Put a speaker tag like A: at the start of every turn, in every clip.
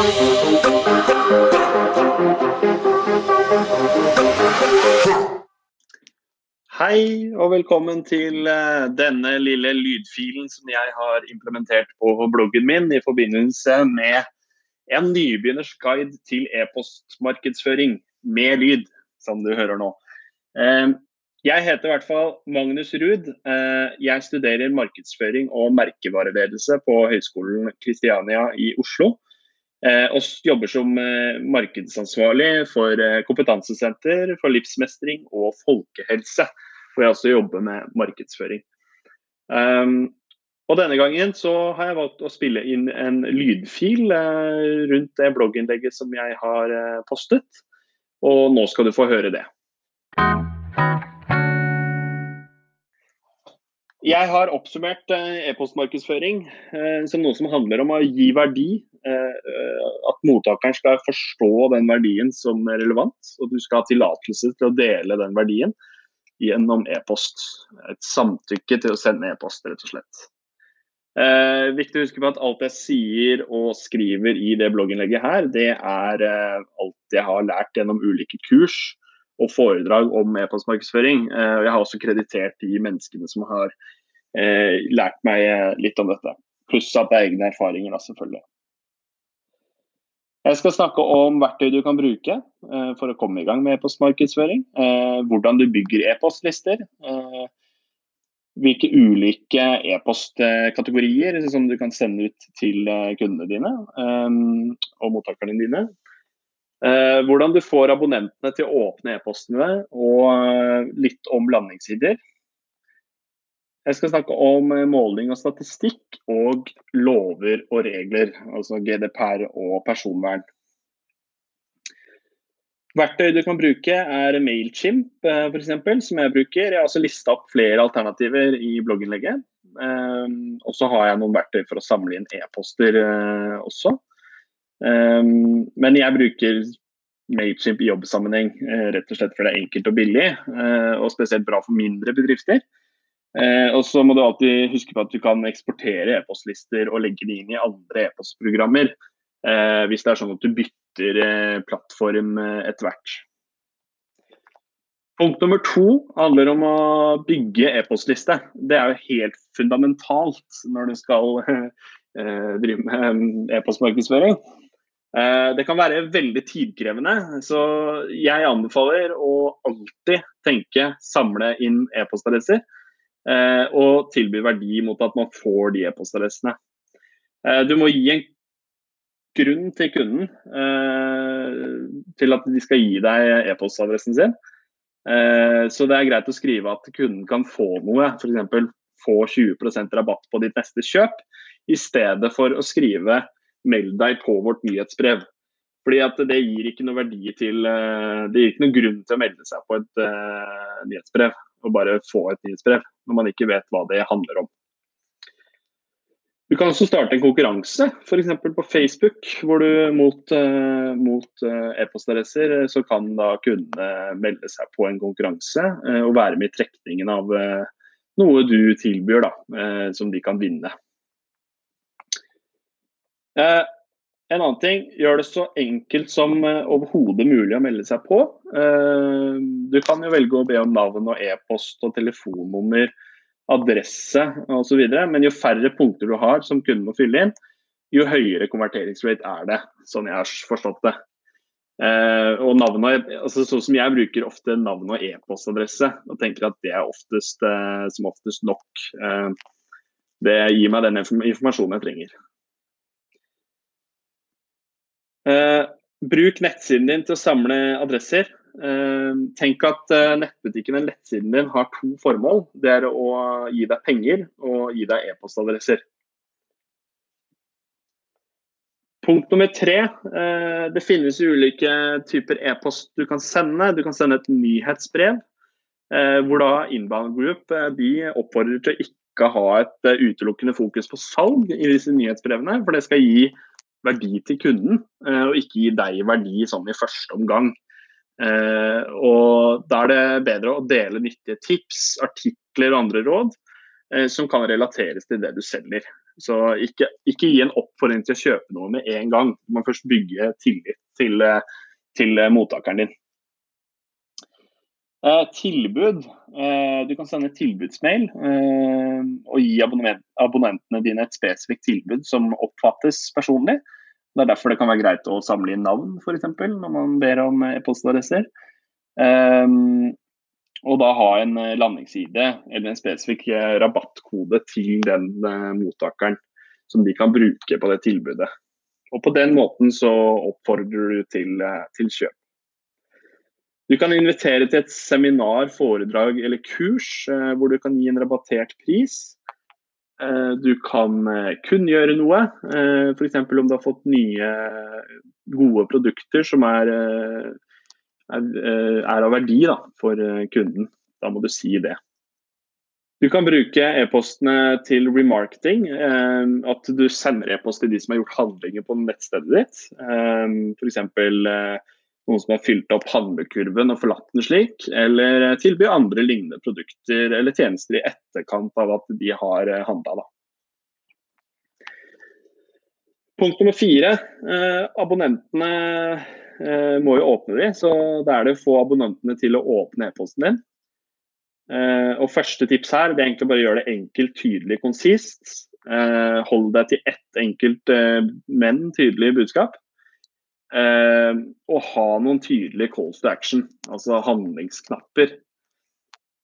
A: Hei og velkommen til eh, denne lille lydfilen som jeg har implementert på bloggen min i forbindelse med en nybegynners guide til e-postmarkedsføring med lyd, som du hører nå. Eh, jeg heter i hvert fall Magnus Ruud. Eh, jeg studerer markedsføring og merkevareledelse på Høgskolen Kristiania i Oslo. Eh, og jobber som eh, markedsansvarlig for kompetansesenter for livsmestring og folkehelse. Hvor jeg også jobber med markedsføring. Og denne gangen så har jeg valgt å spille inn en lydfil rundt det blogginnlegget som jeg har postet. Og nå skal du få høre det. Jeg har oppsummert eh, e-postmarkedsføring eh, som noe som handler om å gi verdi. Eh, at mottakeren skal forstå den verdien som er relevant, og du skal ha tillatelse til å dele den verdien gjennom e-post. Et samtykke til å sende e-post, rett og slett. Eh, viktig å huske på at alt jeg sier og skriver i det blogginnlegget her, det er eh, alt jeg har lært gjennom ulike kurs og foredrag om e-postmarkedsføring. Eh, jeg har også kreditert de menneskene som har eh, lært meg eh, litt om dette. Pluss at det er egne erfaringer, selvfølgelig. Jeg skal snakke om verktøy du kan bruke for å komme i gang med e-postmarkedsføring. Hvordan du bygger e-postlister. Hvilke ulike e-postkategorier som du kan sende ut til kundene dine og mottakerne dine. Eh, hvordan du får abonnentene til å åpne e-postene, og eh, litt om landingssider. Jeg skal snakke om eh, måling og statistikk og lover og regler, altså GDPR og personvern. Verktøy du kan bruke er Mailchimp, f.eks., som jeg bruker. Jeg har også lista opp flere alternativer i blogginnlegget. Og så har jeg noen verktøy for å samle inn e-poster også. Um, men jeg bruker Mailchimp i jobbsammenheng uh, rett og slett fordi det er enkelt og billig, uh, og spesielt bra for mindre bedrifter. Uh, og så må du alltid huske på at du kan eksportere e-postlister og legge de inn i andre e-postprogrammer hvis det er sånn at du bytter plattform etter hvert. Punkt nummer to handler om å bygge e-postliste. Det er jo helt fundamentalt når du skal drive med e-postmarkedsføring. Eh, det kan være veldig tidkrevende, så jeg anbefaler å alltid tenke samle inn e-postadresser. Eh, og tilby verdi mot at man får de e-postadressene. Eh, du må gi en grunn til kunden til at de skal gi deg e-postadressen sin. Så det er greit å skrive at kunden kan få noe, f.eks. få 20% rabatt på ditt neste kjøp, i stedet for å skrive meld deg på vårt nyhetsbrev. Fordi at Det gir ikke noe verdi til eh, Det gir ikke noen grunn til å melde seg på et uh, nyhetsbrev og bare få et nyhetsbrev, når man ikke vet hva det handler om. Du kan også starte en konkurranse, f.eks. på Facebook, hvor du mot, uh, mot uh, e-postadresser så kan da kundene melde seg på en konkurranse og være med i trekningen av noe du tilbyr da, som de kan vinne. Eh, en annen ting, gjør det så enkelt som eh, overhodet mulig å melde seg på. Eh, du kan jo velge å be om navn og e-post og telefonnummer, adresse osv. Men jo færre punkter du har som kunden må fylle inn, jo høyere konverteringsrate er det, sånn jeg har forstått det. Eh, og navnet, altså Sånn som jeg bruker ofte navn og e-postadresse, og tenker at det er oftest, eh, som oftest nok. Det gir meg den informasjonen jeg trenger. Uh, bruk nettsiden din til å samle adresser. Uh, tenk at uh, nettbutikken eller nettsiden din har to formål. Det er å gi deg penger og gi deg e-postadresser. Punkt nummer tre. Det finnes ulike typer e-post du kan sende. Du kan sende et nyhetsbrev, hvor da Inbound Group de oppfordrer til å ikke ha et utelukkende fokus på salg i disse nyhetsbrevene. For det skal gi verdi til kunden, eh, og ikke gi deg verdi sånn i første omgang. Eh, og Da er det bedre å dele nyttige tips, artikler og andre råd eh, som kan relateres til det du selger. Så ikke, ikke, gi en oppfordring til å kjøpe noe med en gang. Du må først bygge tillit til, til mottakeren din. Eh, tilbud. Eh, du kan sende tilbudsmail eh, gi abonnentene dine et spesifikt tilbud som oppfattes personlig. Det er derfor det kan være greit å samle inn navn, f.eks. når man ber om e-postadresser. Um, og da ha en eh, landingsside eller en spesifikk eh, rabattkode til den uh, mottakeren som de kan bruke på det tilbudet. Og På den måten så oppfordrer du til, uh, til kjøp. Du kan invitere til et seminar, foredrag eller kurs hvor du kan gi en rabattert pris. Du kan kunngjøre noe, f.eks. om du har fått nye gode produkter som er er, eh, er av verdi da, for eh, kunden. Da må du si det. Du kan bruke e-postene til remarketing. Eh, at du sender e-post til de som har gjort handlinger på nettstedet ditt. For F.eks. Eh, noen som har fylt opp handlekurven og forlatt den slik. Eller tilby andre lignende produkter eller tjenester i etterkant av at de har handla. Punkt nummer fire. Eh, abonnentene eh, må jo åpne de, så da er det å få abonnentene til å åpne e-posten din. Eh, og Første tips her det er egentlig bare å gjøre det enkelt, tydelig, konsist. Eh, hold deg til ett enkelt, eh, men tydelig budskap. Eh, og ha noen tydelige calls to action, altså handlingsknapper.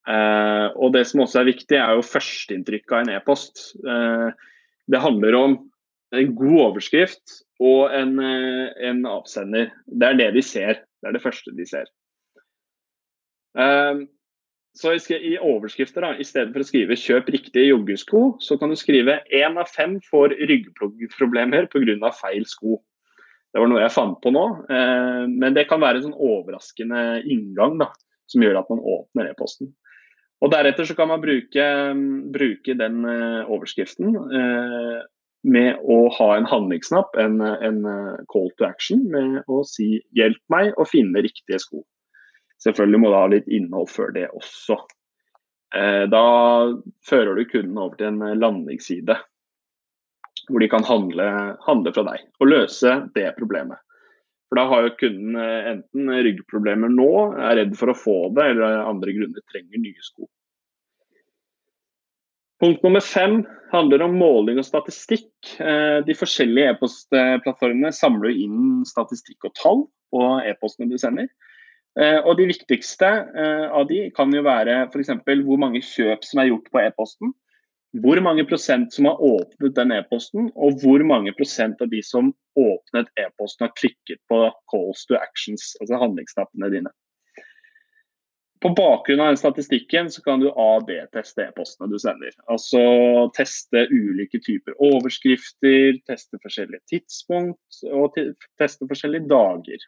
A: Eh, og Det som også er viktig, er jo førsteinntrykket av en e-post. det handler om en god overskrift og en, eh, en, avsender. Det er det de ser. Det er det første de ser. Um, så i overskrifter, da, i stedet for å skrive 'kjøp riktige joggesko', så kan du skrive 'én av fem får ryggproblemer pga. feil sko'. Det var noe jeg fant på nå, uh, men det kan være en sånn overraskende inngang da, som gjør at man åpner e-posten. Og Deretter så kan man bruke, bruke den uh, overskriften uh, med å ha en handlingsknapp, en, en, eh, call to action, med å si 'hjelp meg å finne riktige sko'. Selvfølgelig må du ha litt innhold før det også. Eh, da fører du kunden over til en eh, landingsside hvor de kan handle, handle, fra deg og løse det problemet. For Da har jo kunden enten ryggproblemer nå, er redd for å få det, eller av andre grunner trenger nye sko. Punkt nummer fem handler om måling og statistikk. Eh, de forskjellige e-postplattformene samler inn statistikk og tall på e-postene du sender. Eh, og De viktigste eh, av de kan jo være f.eks. hvor mange kjøp som er gjort på e-posten. Hvor mange prosent som har åpnet den e-posten, og hvor mange prosent av de som åpnet e-posten har klikket på calls to actions, altså handlingsknappene dine. På bakgrunn av den statistikken så kan du A-B-teste e-postene du sender. Altså teste ulike typer overskrifter, teste forskjellige tidspunkt og teste forskjellige dager.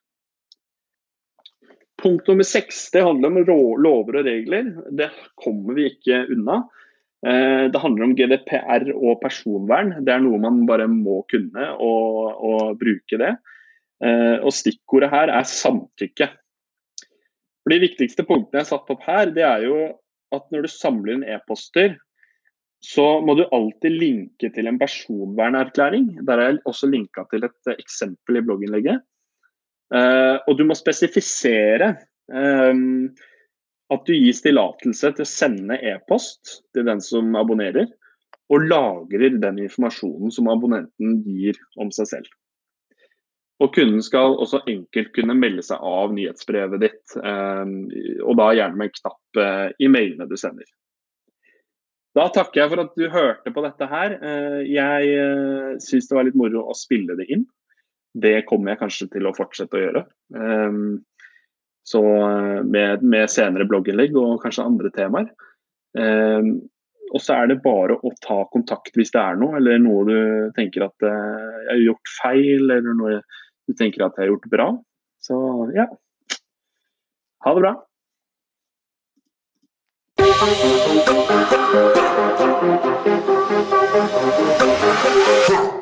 A: Punkt nummer seks handler om lover og regler. Det kommer vi ikke unna. Eh, det handler om GDPR og personvern. Det er noe man bare må kunne og, og bruke det. Eh, og stikkordet her er samtykke. For De viktigste punktene jeg har satt opp her, det er jo at når du samler inn e-poster, så må du alltid linke til en personvernerklæring. Der er jeg også linka til et eksempel i blogginnlegget. Uh, og du må spesifisere at du gis tillatelse til å sende e-post til den som abonnerer, og lagrer den informasjonen som abonnenten gir om seg selv. Og kunden skal også enkelt kunne melde seg av nyhetsbrevet ditt, ehm, og da gjerne med en knapp eh, i mailene du sender. Da takker jeg for at du hørte på dette her. Eh, jeg eh, syns det var litt moro å spille det inn. Det kommer jeg kanskje til å fortsette å gjøre. Så med, med senere blogginnlegg og kanskje andre temaer. Eh, og så er det bare å ta kontakt hvis det er noe, eller noe du tenker at jeg har gjort feil, eller noe du tenker at jeg har gjort bra. Så ja. Ha det bra. Huh.